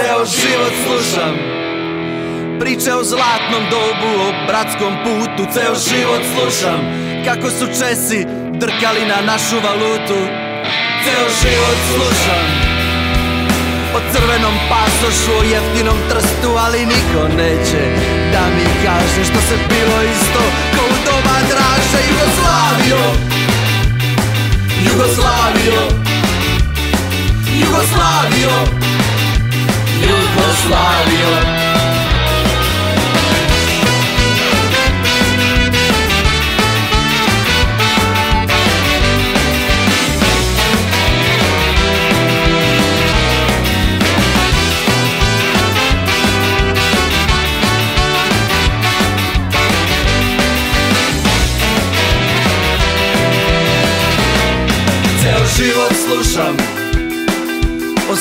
ceo život slušam Priče o zlatnom dobu, o bratskom putu Ceo život slušam Kako su Česi drkali na našu valutu Ceo život slušam O crvenom pasošu, o jeftinom trstu Ali niko neće da mi kaže Što se bilo isto kao u doba draža Jugoslavio Jugoslavio Jugoslavio Jugoslavijom Ceo život slušam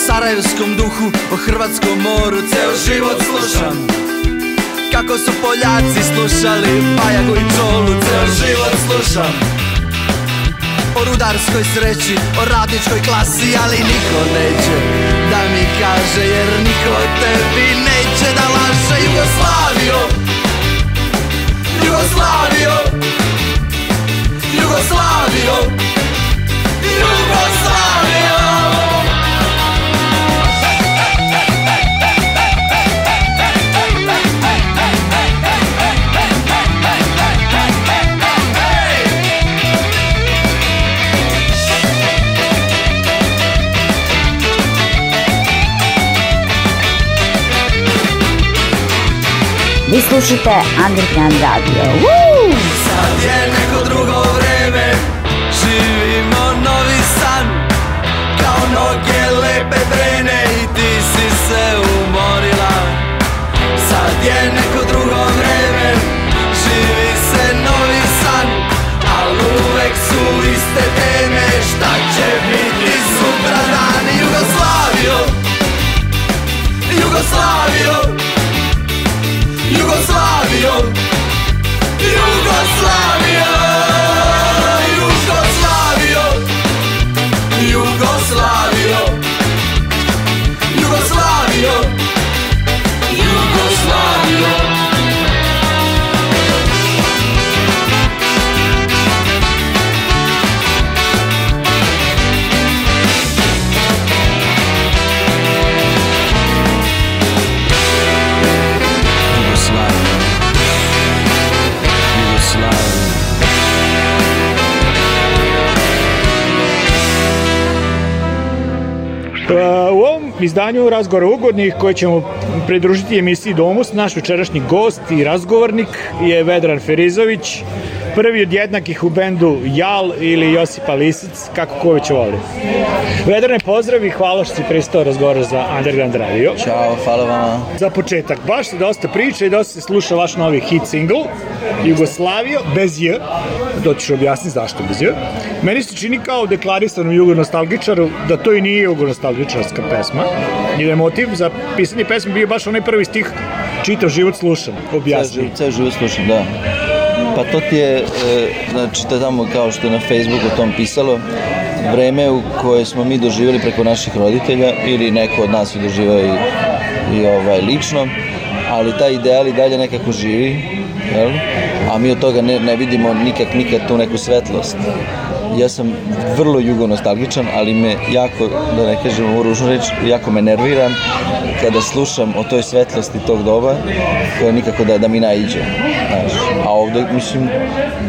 sarajevskom duhu, o hrvatskom moru Ceo život slušam Kako su Poljaci slušali Bajagu i Čolu Ceo život slušam O rudarskoj sreći, o radničkoj klasi Ali niko neće da mi kaže Jer niko tebi neće da laže Jugoslavio Jugoslavio Jugoslavio slušajte slušate Underground Radio. Woo! Sad je neko drugo vreme, živimo novi san, kao noge lepe brene i ti si se umorila. Sad je neko drugo vreme, živi se novi san, al uvek su iste teme, šta će biti sutra dan Jugoslavio, Jugoslavio, slow. izdanju Razgovora ugodnih koje ćemo pridružiti emisiji Domus. Naš večerašnji gost i razgovornik je Vedran Ferizović, prvi od jednakih u bendu Jal ili Josipa Lisic, kako ko već voli. Vedrane, pozdravi, hvala što si pristao razgovor za Underground Radio. Ćao, hvala vama. Za početak, baš se dosta priča i dosta se sluša vaš novi hit single, Jugoslavio, bez J, to ćeš objasniti zašto bez J. Meni se čini kao deklarisanom jugonostalgičaru da to i nije jugonostalgičarska pesma, i da je motiv za pisanje pesme bio baš onaj prvi stih čitav život slušam, objasni. Ceo život slušam, da. Pa to ti je, e, znači to tamo kao što je na Facebooku o tom pisalo, vreme u koje smo mi doživjeli preko naših roditelja ili neko od nas je doživao i, i ovaj, lično, ali taj ideal i dalje nekako živi, jel? a mi od toga ne, ne vidimo nikak, nikad tu neku svetlost. Ja sam vrlo jugo nostalgičan, ali me jako, da ne kažem u ružnu reč, jako me nervira kada slušam o toj svetlosti tog doba koja nikako da, da mi naiđe. Znaš a ovde, mislim,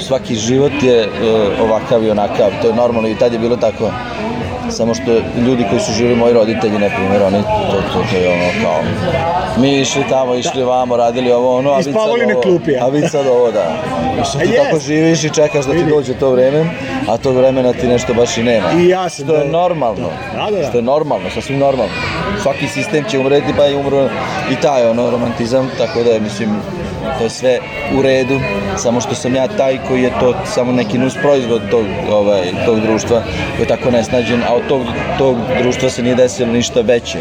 svaki život je uh, ovakav i onakav, to je normalno i tad je bilo tako. Samo što ljudi koji su živjeli moji roditelji, na primjer, oni, to, to, to je ono kao, mi išli tamo, išli vamo, radili ovo, ono, a vi sad ovo, klupi, ja. a vi sad ovo, da. Mislim, ti yes. tako živiš i čekaš da ti dođe to vreme, a tog vremena ti nešto baš i nema. I ja sam, što je da- normalno, da, da, da. što je normalno, sasvim normalno. Svaki sistem će umreti, pa je umro i taj, ono, romantizam, tako da je, mislim, to je sve u redu, samo što sam ja taj koji je to samo neki nus proizvod tog, ovaj, tog društva koji je tako nesnađen, a od tog, tog društva se nije desilo ništa veće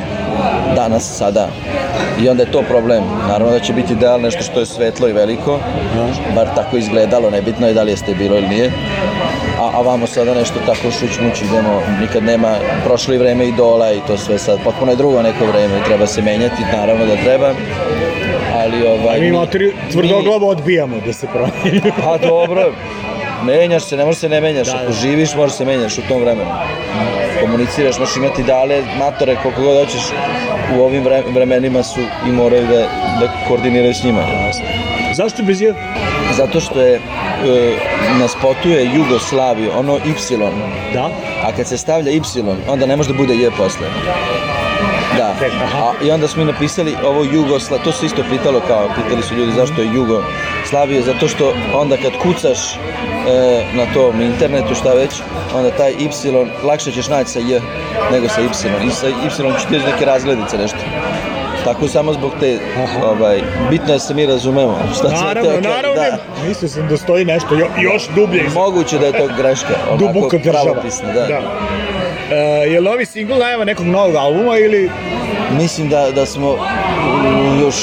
danas, sada. I onda je to problem. Naravno da će biti ideal nešto što je svetlo i veliko, bar tako izgledalo, nebitno je da li jeste bilo ili nije. A, a vamo sada nešto tako šuć idemo, nikad nema, prošlo i vreme idola i to sve sad, potpuno je drugo neko vreme, treba se menjati, naravno da treba ali ovaj... A mi materi tvrdoglavo mi... odbijamo da se promeni. pa dobro, menjaš se, ne možeš se ne menjaš, da, ako da. živiš možeš se menjaš u tom vremenu. Komuniciraš, možeš imati dale, matore, koliko god hoćeš, u ovim vremenima su i moraju da, da koordiniraju s njima. Zašto bez je? Zato što je e, na spotu je Jugoslaviju, ono Y. Da. A kad se stavlja Y, onda ne može da bude J posle. Da. A, I onda smo mi napisali ovo Jugosla, to se isto pitalo kao, pitali su ljudi zašto je Jugoslavija, zato što onda kad kucaš e, na tom internetu šta već, onda taj Y lakše ćeš naći sa J nego sa Y. I sa Y ćeš ti neke razglednice nešto. Tako samo zbog te, Aha. ovaj, bitno je da se mi razumemo. Šta naravno, teo, naravno, da. mislio sam da stoji nešto jo, još dublje. Moguće da je to greška, onako Duboka pravopisna, da. da. Uh, je li ovi single najava nekog novog albuma ili... Mislim da, da smo još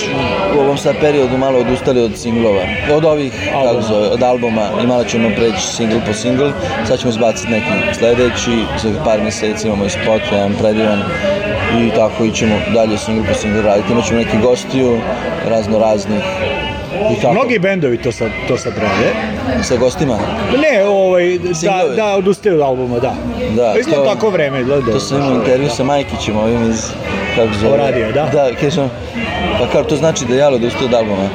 u ovom sad periodu malo odustali od singlova. Od ovih, albuma. kako zove, od albuma i malo ćemo preći single po single. Sad ćemo izbaciti neki sledeći, za par meseci imamo i spot, jedan predivan i tako ićemo dalje single po single raditi. Imaćemo neki gostiju, razno raznih i tako. Mnogi bendovi to sad, to sad rade sa gostima? Ne, ovaj, da, da, odustaju od albuma, da. Da. Pa to, tako vreme, da, To sam imao intervju sa Majkićem ovim iz, kako zove? Radio, da. Da, kaže pa kao, to znači da je jalo odustao od albuma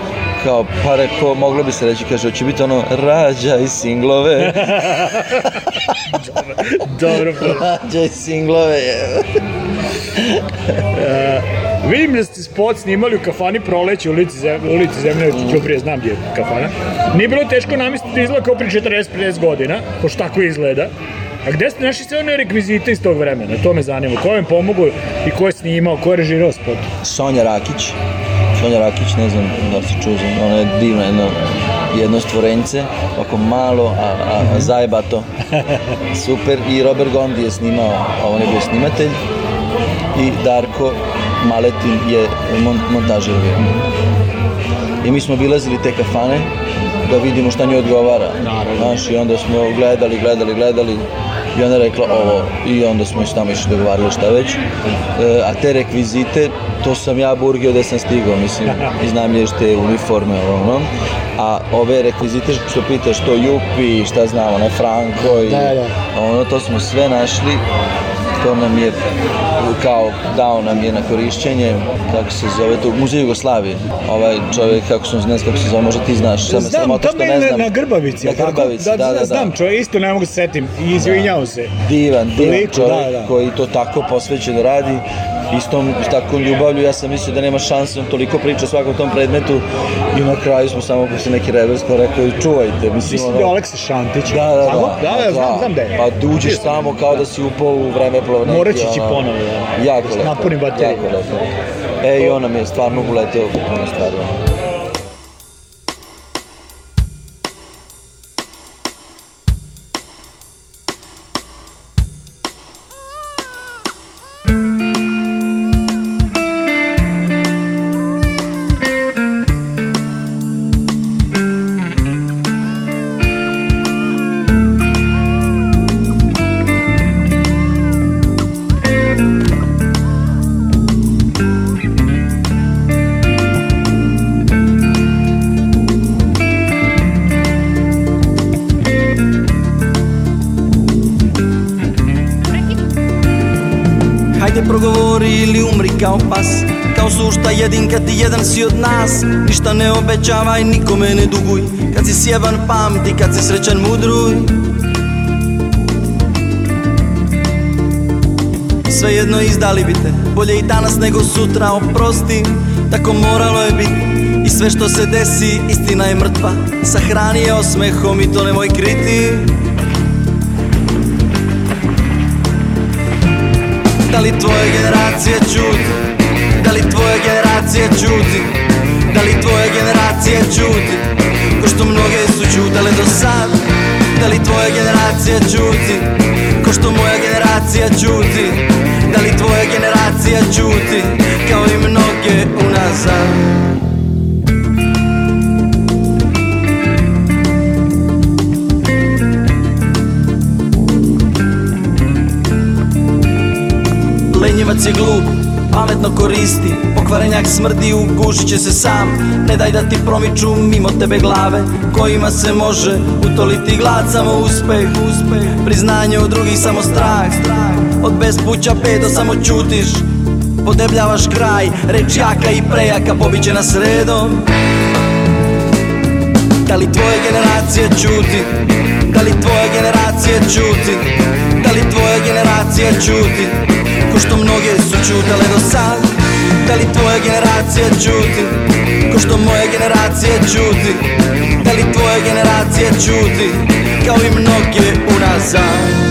kao, pa reko, moglo bi se reći, kaže, hoće biti ono, rađa i singlove. dobro, dobro. rađa i singlove, je. E, Vidim da ste spot snimali u kafani proleće u ulici, Zem, ulici Zemlje, mhm. Ćuprije, znam gdje je kafana. Nije bilo teško namistiti izgleda kao pri 40-50 godina, pošto tako izgleda. A gde ste našli sve one rekvizite iz tog vremena? To me zanima. Ko vam pomogu i ko je snimao, ko je režirao spot? Sonja Rakić. Sonja Rakić, ne znam da se čuo za ona je divna jedno, jedno stvorence, ovako malo, a, a, a mhm. zajebato. Super, i Robert Gondi je snimao, a on je bio snimatelj. I Darko Maletin je montažer I mi smo bilazili te kafane da vidimo šta nje odgovara. Znaš, i onda smo gledali, gledali, gledali i ona rekla ovo i onda smo se tamo išli dogovarali šta već. E, a te rekvizite, to sam ja burgio da sam stigao, mislim, iznajmljuješ te uniforme, ono, a ove rekvizite što pitaš to Jupi, šta znamo, ne, Franco i da, da. ono, to smo sve našli to nam je kao dao nam je na korišćenje, kako se zove to, Muzej Jugoslavije. Ovaj čovjek, kako sam znam, kako se zove, možda ti znaš. Sam znam, samo to što ne znam. Na, na Grbavici, na Grbavici, da, da, da, da. Znam, čovjek, isto ne mogu se setim, izvinjao da. se. Divan, divan Liku, čovjek da, da. koji to tako posvećeno radi istom takvom ljubavlju, ja sam mislio da nema šanse, on da toliko priča svakom tom predmetu i na kraju smo samo posle neki rebels ko rekao i čuvajte. Mislim, mislim ono, da je Aleksa Šantić. Da, da, da. Da, da, da, znam, znam da je. Pa duđeš tamo kao da si upao u vreme plovne. Morat ćeš i ponovo. Jako lepo. Napunim bateriju. E, i ona mi je stvarno uleteo u puno stvari. kad ti jedan si od nas Ništa ne obećavaj, nikome ne duguj Kad si sjeban pamti, kad si srećan mudruj jedno izdali bi te, bolje i danas nego sutra Oprosti, tako moralo je biti I sve što se desi, istina je mrtva Sahrani je osmehom i to nemoj kriti Da li tvoje generacije čuti Da li tvoja generacija čudi Da li tvoja generacija čudi Ko što mnoge su čudale do sad Da li tvoja generacija čudi Ko što moja generacija čudi Da li tvoja generacija čudi Kao i mnoge unazad Lenjevac je glup pametno koristi Pokvarenjak smrdi, ugušit će se sam Ne daj da ti promiču mimo tebe glave Kojima se može utoliti glad Samo uspeh, uspeh Priznanje od drugih samo strah, strah Od bespuća pedo samo čutiš Podebljavaš kraj, reč jaka i prejaka Pobiće nas redom Da li tvoje generacije čuti? Da li tvoje generacije čuti? Da li tvoje generacije čuti? što mnoge su čutale do sad Da li tvoja generacija čuti Ko što moja generacija čuti Da li tvoja generacija čuti Kao i mnoge unazad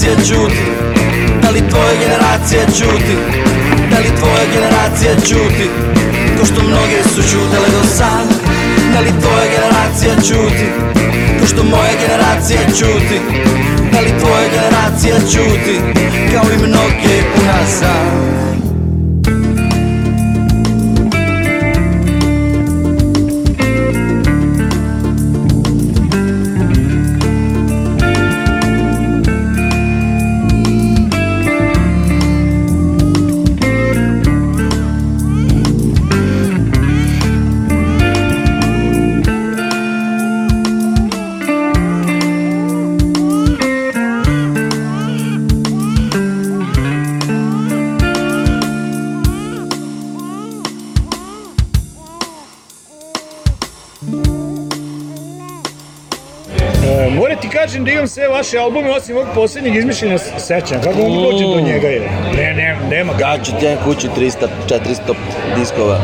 generacija ćuti? Da li tvoja generacija ćuti? Da li tvoja generacija ćuti? Ko što mnoge su čutele do sad Da li tvoja generacija ćuti? Ko što moja generacija ćuti? Da li tvoja generacija ćuti? Kao i mnoge u nas vaše albume, osim ovog poslednjeg izmišljenja, sećam. Kako mogu doći do njega? Je? Ne, ne, nema. Gaću ti jedan kuću 300, 400 diskova.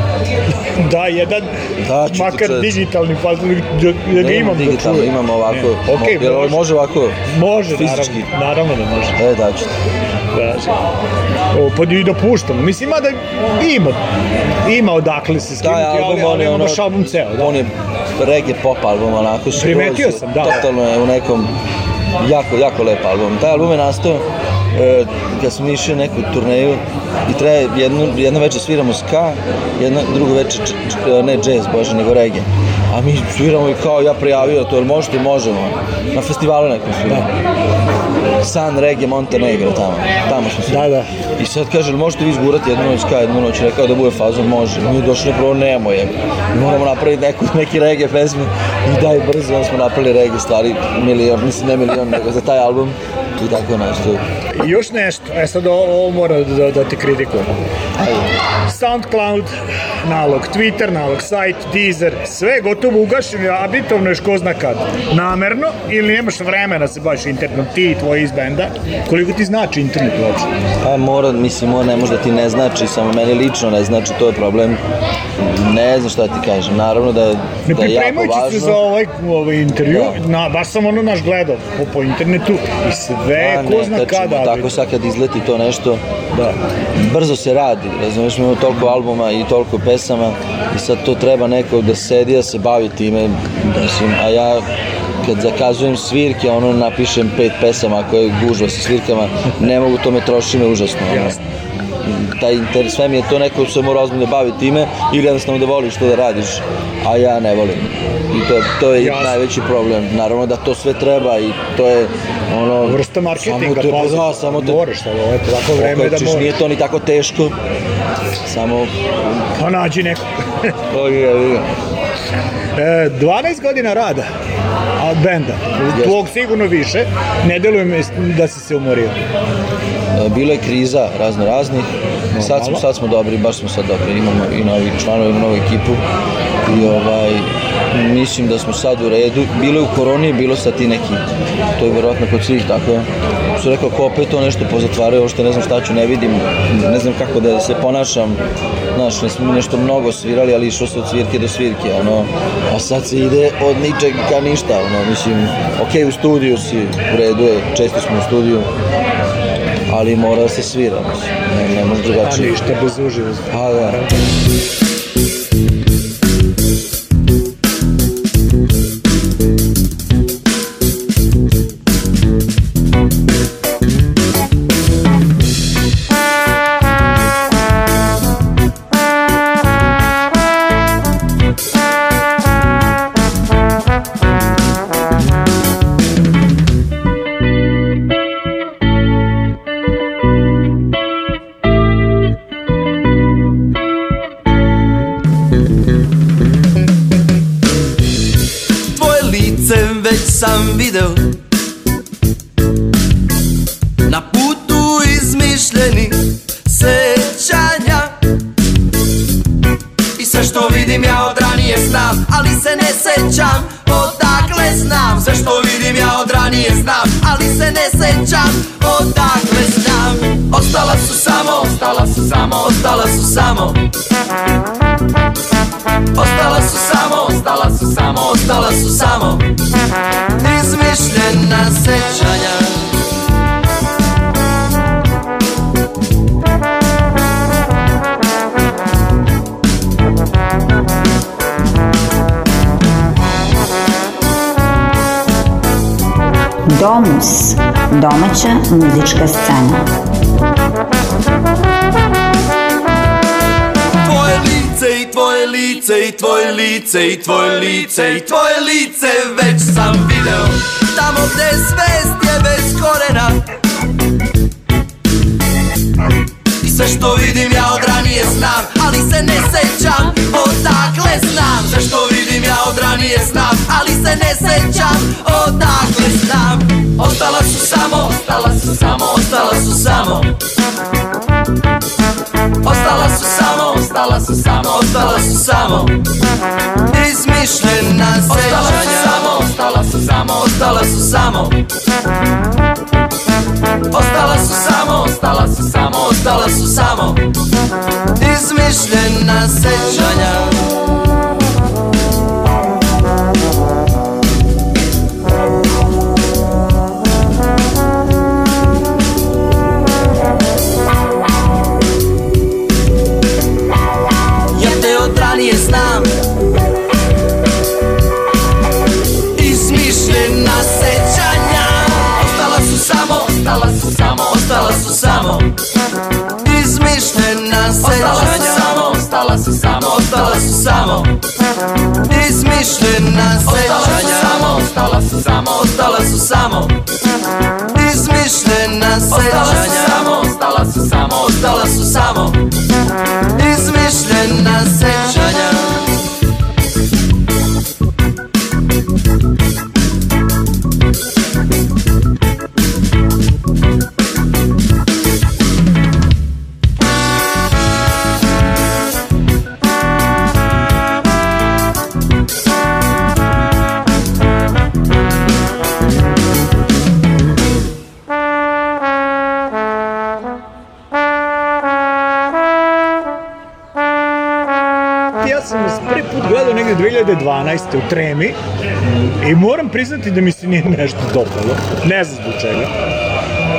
da, jedan, da, ću makar čet... digitalni, pa da, da ga imam da čuje. Imam ovako, ne. okay, mo, može, može ovako može, fizički? Naravno, naravno da može. E, da ću ti. Da, da. o, pa i dopuštam. Mislim, da ima, ima odakle se skinuti, da, album, ali, ali, ono, baš album ceo. Da. On je reggae pop album, onako. Primetio sam, da. Totalno je u nekom jako, jako lep album. Taj album je nastao e, kad smo išli neku turneju i traje, jednu, jedno večer sviramo ska, jedno, drugo večer, č, č, ne jazz, bože, nego reggae. A mi sviramo i kao ja prijavio to, jel možete? Možemo. Na festivalu nekom sviramo. Da. San Reggae Montenegro tamo. Tamo smo se. Da, da. I sad kaže, možete vi izgurati jednu noć, kaj jednu noć, rekao da bude fazo, može. Mi došli prvo, nemo je. Moramo napraviti neku, neki reggae pesmu i daj brzo, onda smo napravili reggae stvari, milion, mislim ne milion, nego za taj album i tako nešto. Još nešto, e sad ovo mora da, da te kritikujem. Soundcloud, nalog Twitter, nalog sajt, Deezer, sve gotovo ugašeno, abitovno još ko zna kad. Namerno ili nemaš vremena da se baviš internetom, ti i tvoji iz benda. Koliko ti znači internet uopšte? Pa mora, mislim, mora ne možda ti ne znači, samo meni lično ne znači, to je problem. Ne znam šta ti kažem, naravno da, da je jako važno. Ne se za ovaj, ovaj intervju, da. na, baš sam ono naš gledao po, po internetu i sve, A, pa ko ne, zna kačemo, kada. Tako sad kad izleti to nešto, da. brzo se radi, razumiješ, mi imamo toliko albuma i toliko pesama i sad to treba neko da sedi, da se bavi time, mislim, da a ja kad zakazujem svirke, ono napišem pet pesama koje gužva sa svirkama, ne mogu, to me troši me užasno. Jasno taj interes, sve mi je to neko se mora ozbiljno da baviti time ili jednostavno da voliš to da radiš, a ja ne volim. I to, to je Jasne. najveći problem. Naravno da to sve treba i to je ono... Vrsta marketinga, samo te, pa, samo te, moraš, ali je to tako vreme okrećiš, da moraš. Nije to ni tako teško, samo... Pa nađi neko. o, je, je. E, 12 godina rada od benda, tvog sigurno više, ne deluje mi da si se umorio. E, bilo je kriza razno raznih, sad smo, sad smo dobri, baš smo sad dobri, imamo i novi članovi, imamo novu ekipu i ovaj, mislim da smo sad u redu. Bilo je u koroni, bilo sad i neki, to je verovatno kod svih tako. Su rekao ko opet to nešto pozatvaraju, ošte ne znam šta ću, ne vidim, ne znam kako da se ponašam. Znaš, ne smo nešto mnogo svirali, ali išlo se od svirke do svirke, ono. A sad se ide od ničeg ka ništa, ono, mislim, ok, u studiju si, u redu je, često smo u studiju, ali mora da se svira. Ne, ne može drugačije. A ništa bez uživo. Pa da. Na putu izmišljeni sećanja I sve što vidim ja od ranije znam Ali se ne sećam odakle znam Sve što vidim ja od ranije znam Ali se ne sećam odakle znam Ostala su samo, ostala su samo, ostala su samo Ostala su samo, ostala su samo, ostala su samo Izmišljena sećanja Domus, domaća muzička scena. Tvoje lice i tvoje lice i tvoje lice i tvoje lice i tvoje lice već sam video Tamo gde svest je bez korena I sve što vidim ja od ranije znam Ali se ne sećam odakle znam Sve što vidim ja od ranije znam pitam odakle znam Ostala su samo, ostala su samo, ostala su samo Ostala su samo, ostala su samo, ostala su samo Izmišljena sećanja Ostala su samo, ostala su samo, ostala su samo Ostala su samo, ostala su samo, ostala su samo Izmišljena sećanja sećanja Ostala si samo, ostala si samo, ostala si samo Izmišljena sećanja Ostala si samo, ostala si samo Izmišljena sećanja Ostala si samo, ostala si samo, ostala su samo zaista u tremi i moram priznati da mi se nije nešto dopalo, ne znam zbog čega,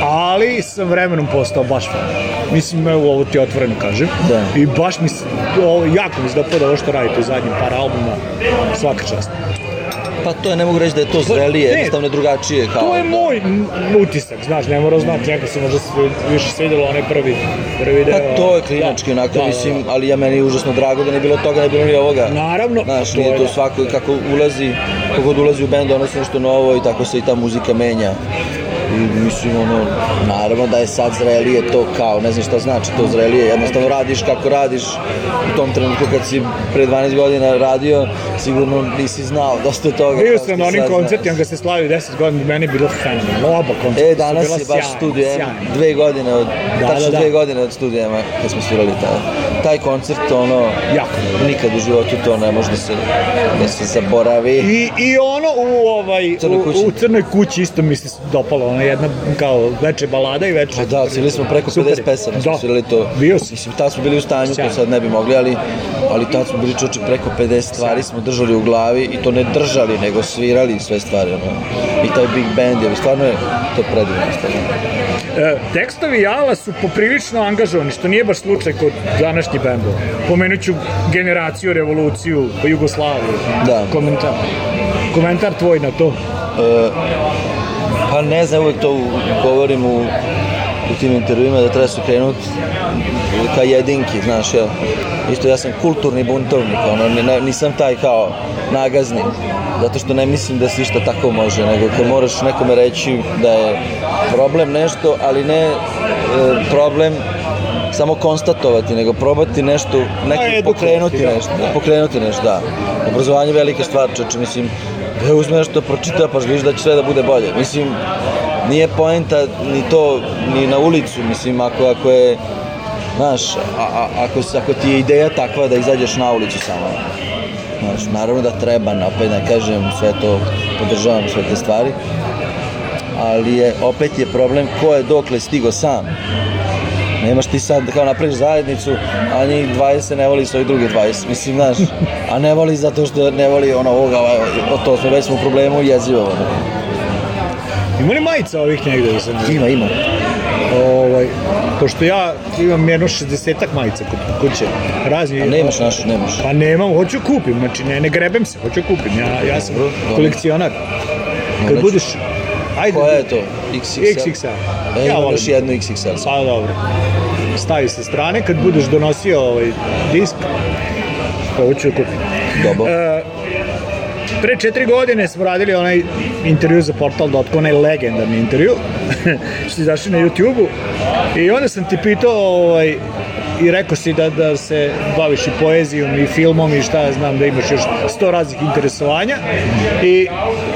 ali sa vremenom postao baš fan. Mislim, evo ovo ti otvoreno kažem. Da. I baš mi se, ovo, jako mi se dopada ovo što radite u zadnjim par albuma, svaka čast. Pa to je, ne mogu reći da je to zrelije, ne, je drugačije. Kao, to je moj utisak, znaš, ne mora znati, mm. nekako se možda više svidjelo onaj prvi, prvi deo. Pa to je da. klinački, da, onako, da, mislim, da, ali ja meni je užasno drago da ne bilo toga, ne bilo ni ovoga. Naravno. Znaš, to nije to da. svako, kako ulazi, kako ulazi u bend, donosi nešto novo i tako se i ta muzika menja. I mislim, ono, naravno da je sad zrelije to kao, ne znam šta znači to zrelije, jednostavno radiš kako radiš u tom trenutku kad si pre 12 godina radio, sigurno nisi znao dosta toga. Bio sam na onim koncertima kad se slavi 10 godina, meni bilo fenomenalno, oba koncerta E, danas je baš studij, dve godine od, da, tačno da, da. dve godine od studijama kad smo svirali tada taj koncert, ono, jako. nikad u životu to ne može da se, ne da se zaboravi. I, I ono u, ovaj, crnoj kući. U, u crnoj kući isto mi se dopalo, ona jedna kao veče balada i veče... Pa da, svirali smo preko Super. 50 pesama, da. svirali to. Bio si. Mislim, tad smo bili u stanju, Sjajno. to sad ne bi mogli, ali, ali tad smo bili čoče preko 50 stvari smo držali u glavi i to ne držali, nego svirali sve stvari, ono. I taj big band, je, stvarno je to predivno. Stvarno. E, tekstovi Jala su poprilično angažovani, što nije baš slučaj kod današnje neki bendova. Pomenut generaciju, revoluciju, pa Jugoslaviju. Da. Komentar. Komentar tvoj na to? E, pa ne znam, uvek to govorim u, u tim intervjuima da treba se krenuti ka jedinki, znaš, ja. Isto ja sam kulturni buntovnik, ono, nisam taj kao nagazni, zato što ne mislim da se išta tako može, nego kad moraš nekome reći da je problem nešto, ali ne e, problem samo konstatovati, nego probati nešto, neki, pokrenuti da. nešto, da, pokrenuti nešto, da. Obrazovanje je velika stvar, čoče, mislim, da uzme nešto, pročita, pa vidiš da će sve da bude bolje. Mislim, nije poenta ni to, ni na ulicu, mislim, ako, ako je, znaš, a, a, ako, ako ti je ideja takva da izađeš na ulicu samo, znaš, naravno da treba, opet ne kažem, sve to, podržavam sve te stvari, ali je, opet je problem ko je dokle stigo sam, Nemaš ti sad kao napraviš zajednicu, a njih 20 ne voli svoji druge 20, mislim, znaš. A ne voli zato što ne voli ono ovoga, ovaj, o to smo već smo u problemu jezivo. Ono. Ima li majica ovih negde da se ne... Ima, ima. Ovaj, pošto ja imam jedno 60-ak majica kod kuće, razni... A nemaš našu, nemaš. Pa nemam, hoću kupim, znači ne, ne grebem se, hoću kupim, ja, ja sam kolekcionar. Kad budeš Ajde. Koja je to? XXL? XXL. Da, e, ja volim. još jednu XXL. Pa dobro. Stavi sa strane, kad budeš donosio ovaj disk, ovo pa ću kupiti. Dobro. E, pre četiri godine smo radili onaj intervju za portal.com, onaj legendarni intervju, što je izašao na YouTube-u. I onda sam ti pitao, ovaj, i rekao si da, da se baviš i poezijom i filmom i šta ja znam da imaš još sto raznih interesovanja i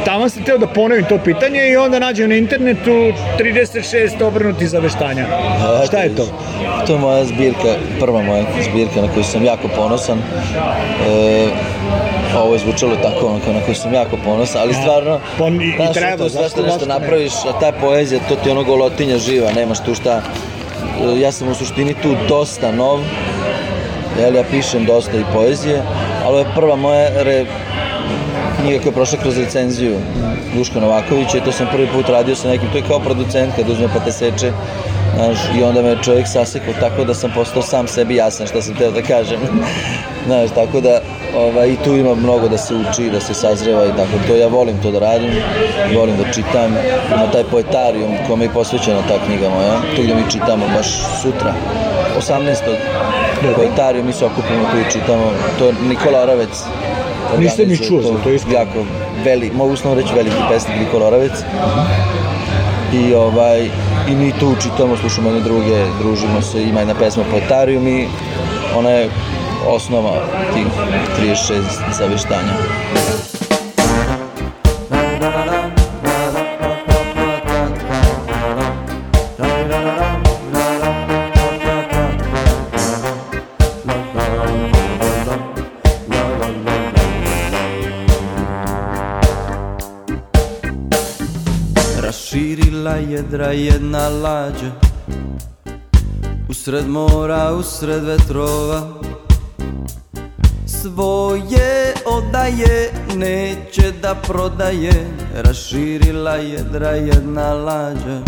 tamo sam teo da ponovim to pitanje i onda nađem na internetu 36 obrnuti zaveštanja. A, šta je to? To je moja zbirka, prva moja zbirka na koju sam jako ponosan. E, ovo je zvučalo tako onako na koju sam jako ponosan, ali stvarno, Pon, pa i, znaš, i treba, to, zašto nešto napraviš, a ta poezija, to ti ono golotinja živa, nemaš tu šta ja sam u suštini tu dosta nov, jel, ja pišem dosta i poezije, ali je prva moja re, knjiga koja je prošla kroz licenziju Duška Novakovića i to sam prvi put radio sa nekim, to je kao producent kad uzme pa te seče znaš, i onda me čovjek sasekao tako da sam postao sam sebi jasan šta sam teo da kažem. znaš, tako da ovaj, i tu ima mnogo da se uči, da se sazreva i tako to. Ja volim to da radim, volim da čitam. Ima taj poetarijum kome je posvećena ta knjiga moja, tu gdje mi čitamo baš sutra. 18. Da, da. Poetarijum mi se okupimo tu i čitamo. To je Nikola Aravec, Niste da mi čuo to, to je isto. Jako veli, mogu usnovno reći veliki pesnik Niko Loravec. I ovaj, i mi tu čitamo, slušamo jedne druge, družimo se, ima jedna pesma Poetarium i ona je osnova tih 36 zavištanja. sidra jedna lađa Usred mora, usred vetrova Svoje odaje, neće da prodaje Raširila jedra jedna lađa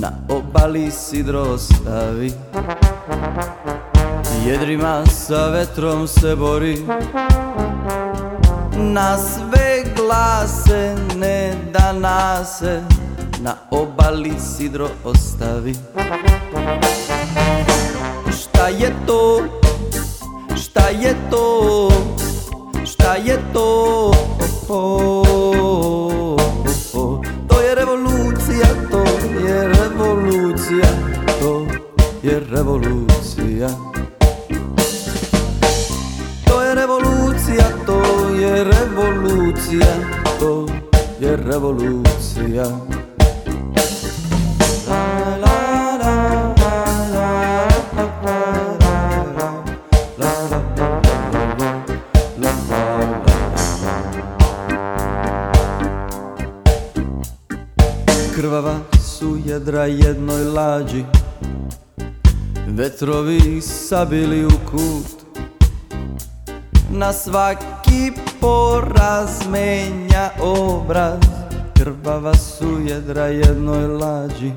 Na obali sidro ostavi Jedrima sa vetrom se bori Na sve glase ne da nase na obali sidro ostavi Šta je to? Šta je to? Šta je to? Oh, oh, oh, to je revolucija, to je revolucija, to je revolucija. To je revolucija, to je revolucija, to je revolucija. igra jednoj lađi Vetrovi sabili u kut Na svaki poraz menja obraz Krvava su jedra jednoj lađi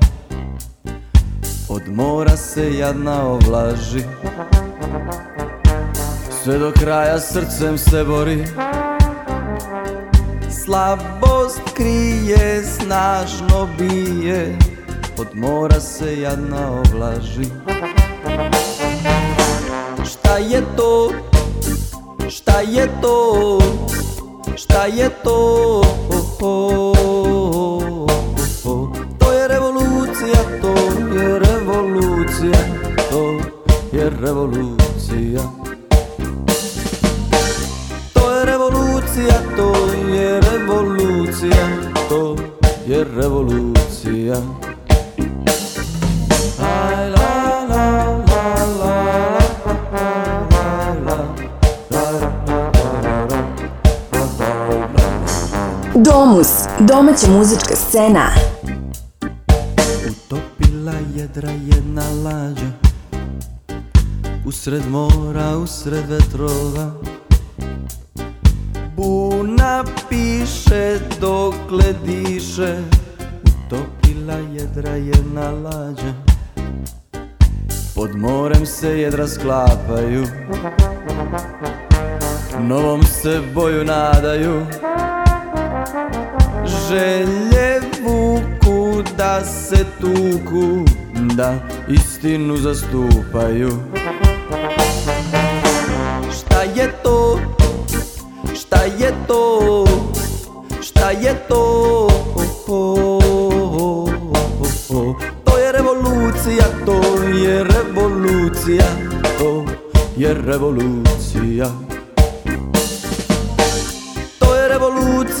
Od mora se jadna ovlaži Sve do kraja srcem se bori Slabost krije, snažno bije od mora se jadna ovlaži Šta je to? Šta je to? Šta je to? Oh, oh, oh, to je revolucija, to je revolucija, to je revolucija. To je revolucija, to je revolucija, to je revolucija. domaća muzička scena. Utopila jedra jedna lađa Usred mora, usred vetrova Buna piše dokle diše Utopila jedra jedna lađa Pod morem se jedra sklapaju Novom se boju nadaju želje vuku da se tuku da istinu zastupaju Šta je to? Šta je to? Šta je to? To je revolucija, to je revolucija, to je revolucija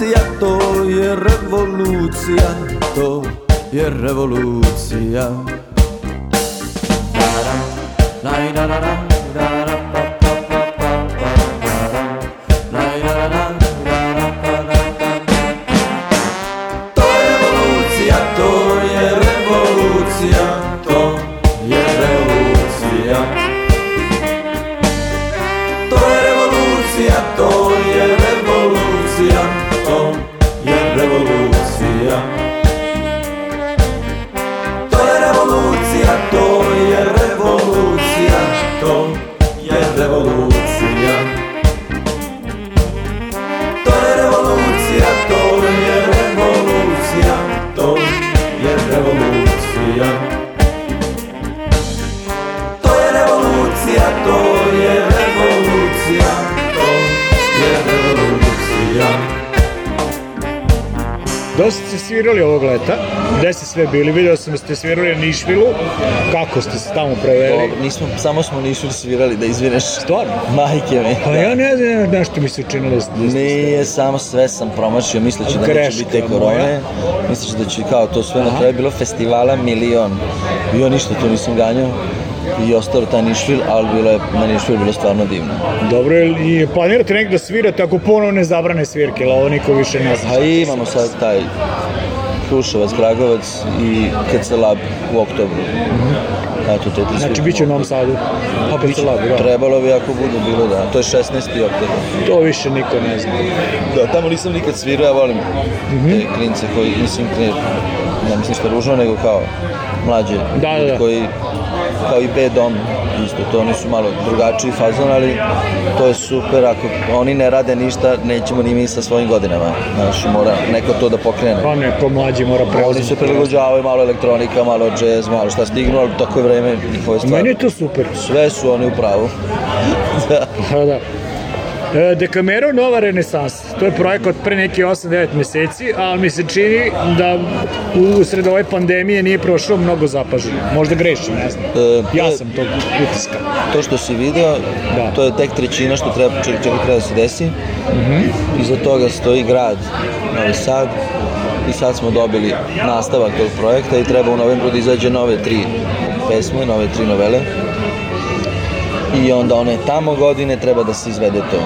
revolúcia, to je revolúcia, to je revolúcia. Na, na, na, na. bili, vidio sam da ste svirali na Nišvilu, kako ste se tamo proveli? Dobro, nismo, samo smo Nišvil svirali, da izvineš. Stvarno? Majke mi. Pa ja ne znam, nešto mi se učinilo da, da ste Nije, samo sve sam promašio, misleći da neće biti te korone, misleći da će kao to sve, na kraju bilo festivala milion, bio ništa, tu nisam ganjao i ostalo taj Nišvil, ali bilo je, na Nišvil bilo stvarno divno. Dobro, i planirate negdje da svirate ako ponovno ne zabrane svirke, ali ovo niko više ne zna. Pa imamo sad taj Kruševac, Kragovac i KC u oktobru. Eto, te znači, bit će u Novom Sadu, pa KC Lab, da. Trebalo bi ako bude, bilo da. To je 16. oktobar. To više niko ne zna. Da, tamo nisam nikad svirao, ja volim mm -hmm. te klince koji, mislim, ne, ne mislim što ružno, nego kao mlađe, da, da, da. koji kao i B dom, isto to oni su malo drugačiji fazon, ali to je super, ako oni ne rade ništa, nećemo ni mi sa svojim godinama, znaš, mora neko to da pokrene. Pa neko mlađi mora preuzeti. Oni se prilagođavaju malo elektronika, malo jazz, malo šta stignu, ali tako je vreme njihove stvari. Meni je to super. Sve su oni u pravu. da. da. E, Dekamero Nova renesansa, to je projekat pre neki 8-9 meseci, ali mi se čini da u sred ove pandemije nije prošlo mnogo zapaženo. Možda grešim, ne znam. E, ja e, sam to utiska. To što si video, da. to je tek trećina što treba, čega treba da se desi. Mm -hmm. Iza toga stoji grad Novi Sad, i sad smo dobili nastavak tog projekta i treba u novembru da izađe nove tri pesme, nove tri novele i onda one tamo godine treba da se izvede to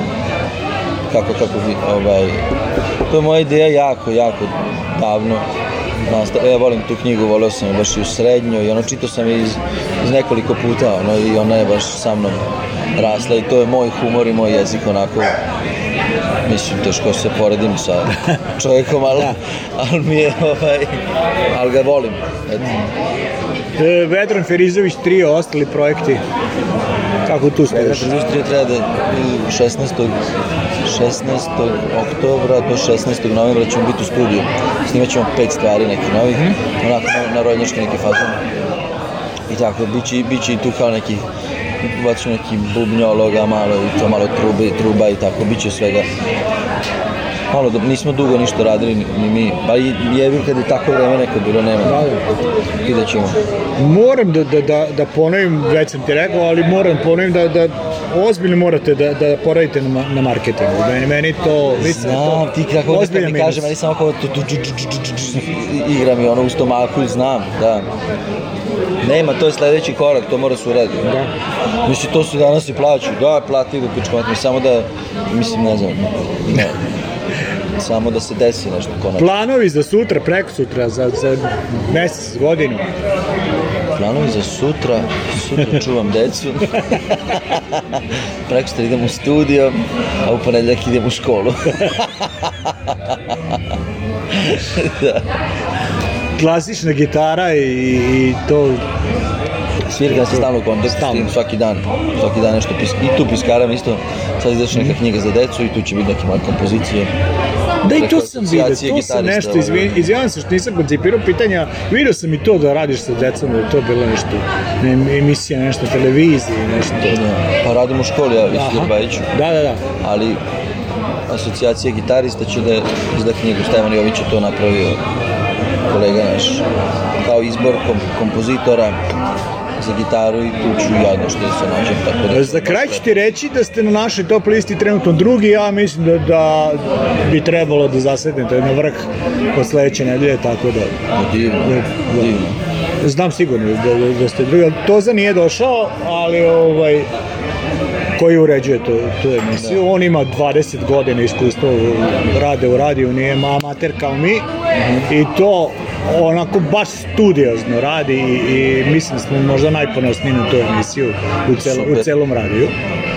kako, kako, ovaj, to je moja ideja jako, jako davno nastav, da, ja volim tu knjigu, volio sam je baš i u srednjoj i ono čito sam iz, iz nekoliko puta ono, i ona je baš sa mnom rasla i to je moj humor i moj jezik onako mislim teško se poredim sa čovjekom ali, da. ali mi je ovaj, ali ga volim eto. Mm. E, Vedran Ferizović, tri ostali projekti kako tu stojiš? Beograd industrija treba da 16. 16. oktobra do 16. novembra ćemo biti u studiju. Snimat ćemo pet stvari neki novih, -hmm. onako na, na rodnjački neki fazon. I tako, biće, biće i tu kao neki bacimo neki bubnjologa malo i to malo trube, truba i tako, bit će svega ono, da nismo dugo ništa radili ni mi, pa jebim kad je tako vreme neko bilo, nema. Da, da. Vidjet ćemo. Moram da, da, da, da ponovim, već sam ti rekao, ali moram ponovim da, da ozbiljno morate da, da poradite na, na marketingu. Meni, meni to... Mislim, da Znam, to, ti kako da ovdje mi minus. kaže, meni samo kao tu, tu, tu, tu, tu, tu, tu, igra mi ono u stomaku, i znam, da. Nema, to je sledeći korak, to mora se uraditi. Da. Mislim, to su danas i plaću, da, plati ga pičkovatni, samo da, mislim, ne znam, ne. samo da se desi nešto konačno. Planovi za sutra, preko sutra, za, za mesec, godinu? Planovi za sutra, sutra čuvam decu, preko sutra idem u studio, a u ponedljak idem u školu. da. Klasična gitara i, i to svirke, ja stalno u kontaktu s tim, svaki dan, svaki dan nešto pis, i tu piskaram isto, sad izašla neka mhm. knjiga za decu i tu će biti neke moje kompozicije. Da i to sam vidio, to sam nešto, ovaj. izvin, izvinjam se što nisam koncipirao pitanja, vidio sam i to da radiš sa decom, da je to bilo nešto, ne, emisija nešto televizije, nešto. Da, pa radim u školi, ja u Srbajiću. Da, da, da. Ali asocijacija gitarista će da izda knjigu, Stevan Jović je to napravio, kolega naš, kao izbor kom, kompozitora, za gitaru i tu ću ja nešto da se nađem. Tako da e, za da kraj ću ti reći da ste na našoj top listi trenutno drugi, ja mislim da, da bi trebalo da zasednete na vrh od sledeće nedelje, tako da... Divno, da, da, divno. Znam sigurno da, da, da ste drugi, za nije došao, ali ovaj, koji uređuje tu, tu emisiju. Da. On ima 20 godina iskustva rade u radiju, nije amater kao mi. Mm -hmm. I to onako baš studiozno radi i, i mislim da smo možda najponosniji na tu emisiju u, cel, u celom radiju.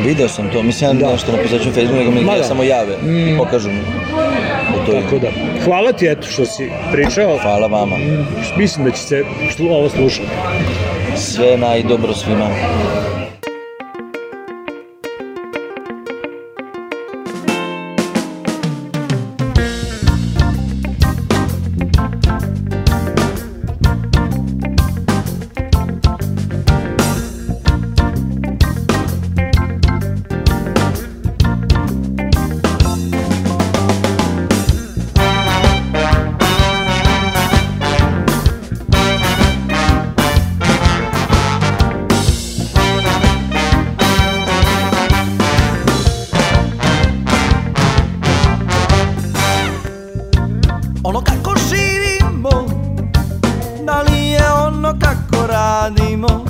Video sam to, mislim da ja nešto na posaću Facebooku, nego mi da. samo jave mm. i pokažu mi. Tako da. Hvala ti eto što si pričao. Hvala vama. Mm, mislim da će se ovo slušati. Sve najdobro svima. ono kako živimo Da li je ono kako radimo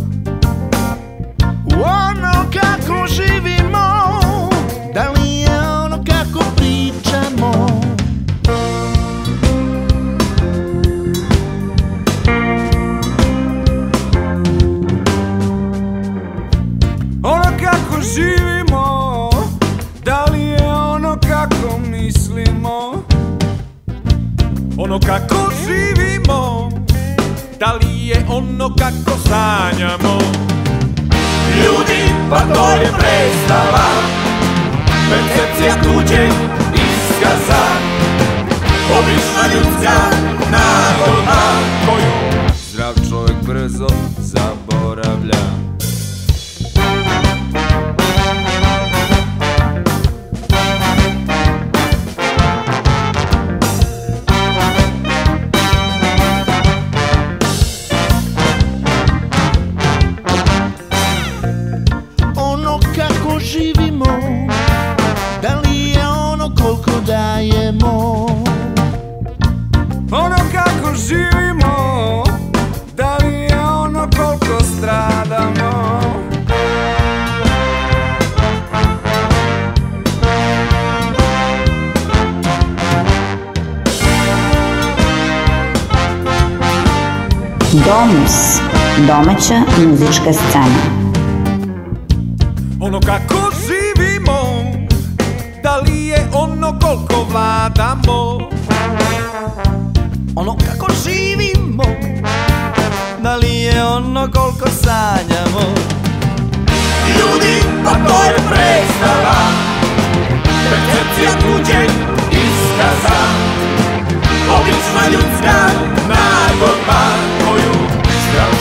je ono kako sanjamo Ljudi, pa to je predstava Percepcija tuđe iskaza Obična ljudska nagodba Koju zdrav čovjek brzo zaboravlja domaća muzička scena. Ono kako živimo, da li je ono koliko vladamo? Ono kako živimo, da li je ono koliko sanjamo? Ljudi, pa to je predstava, percepcija tuđeg iskaza, obična ljudska nagodba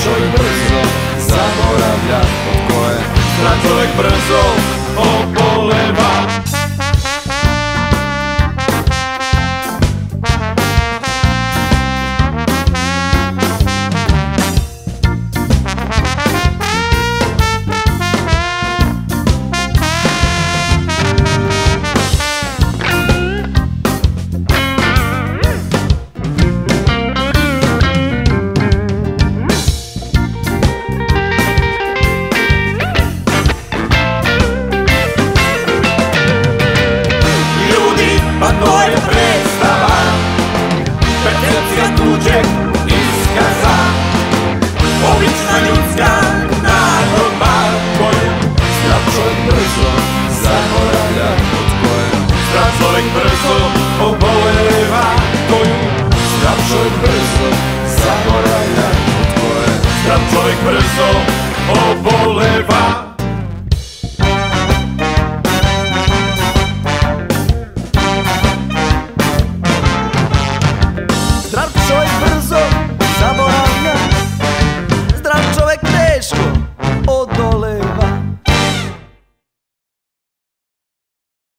čovjek brzo zaboravlja od koje Zna čovjek brzo oboleva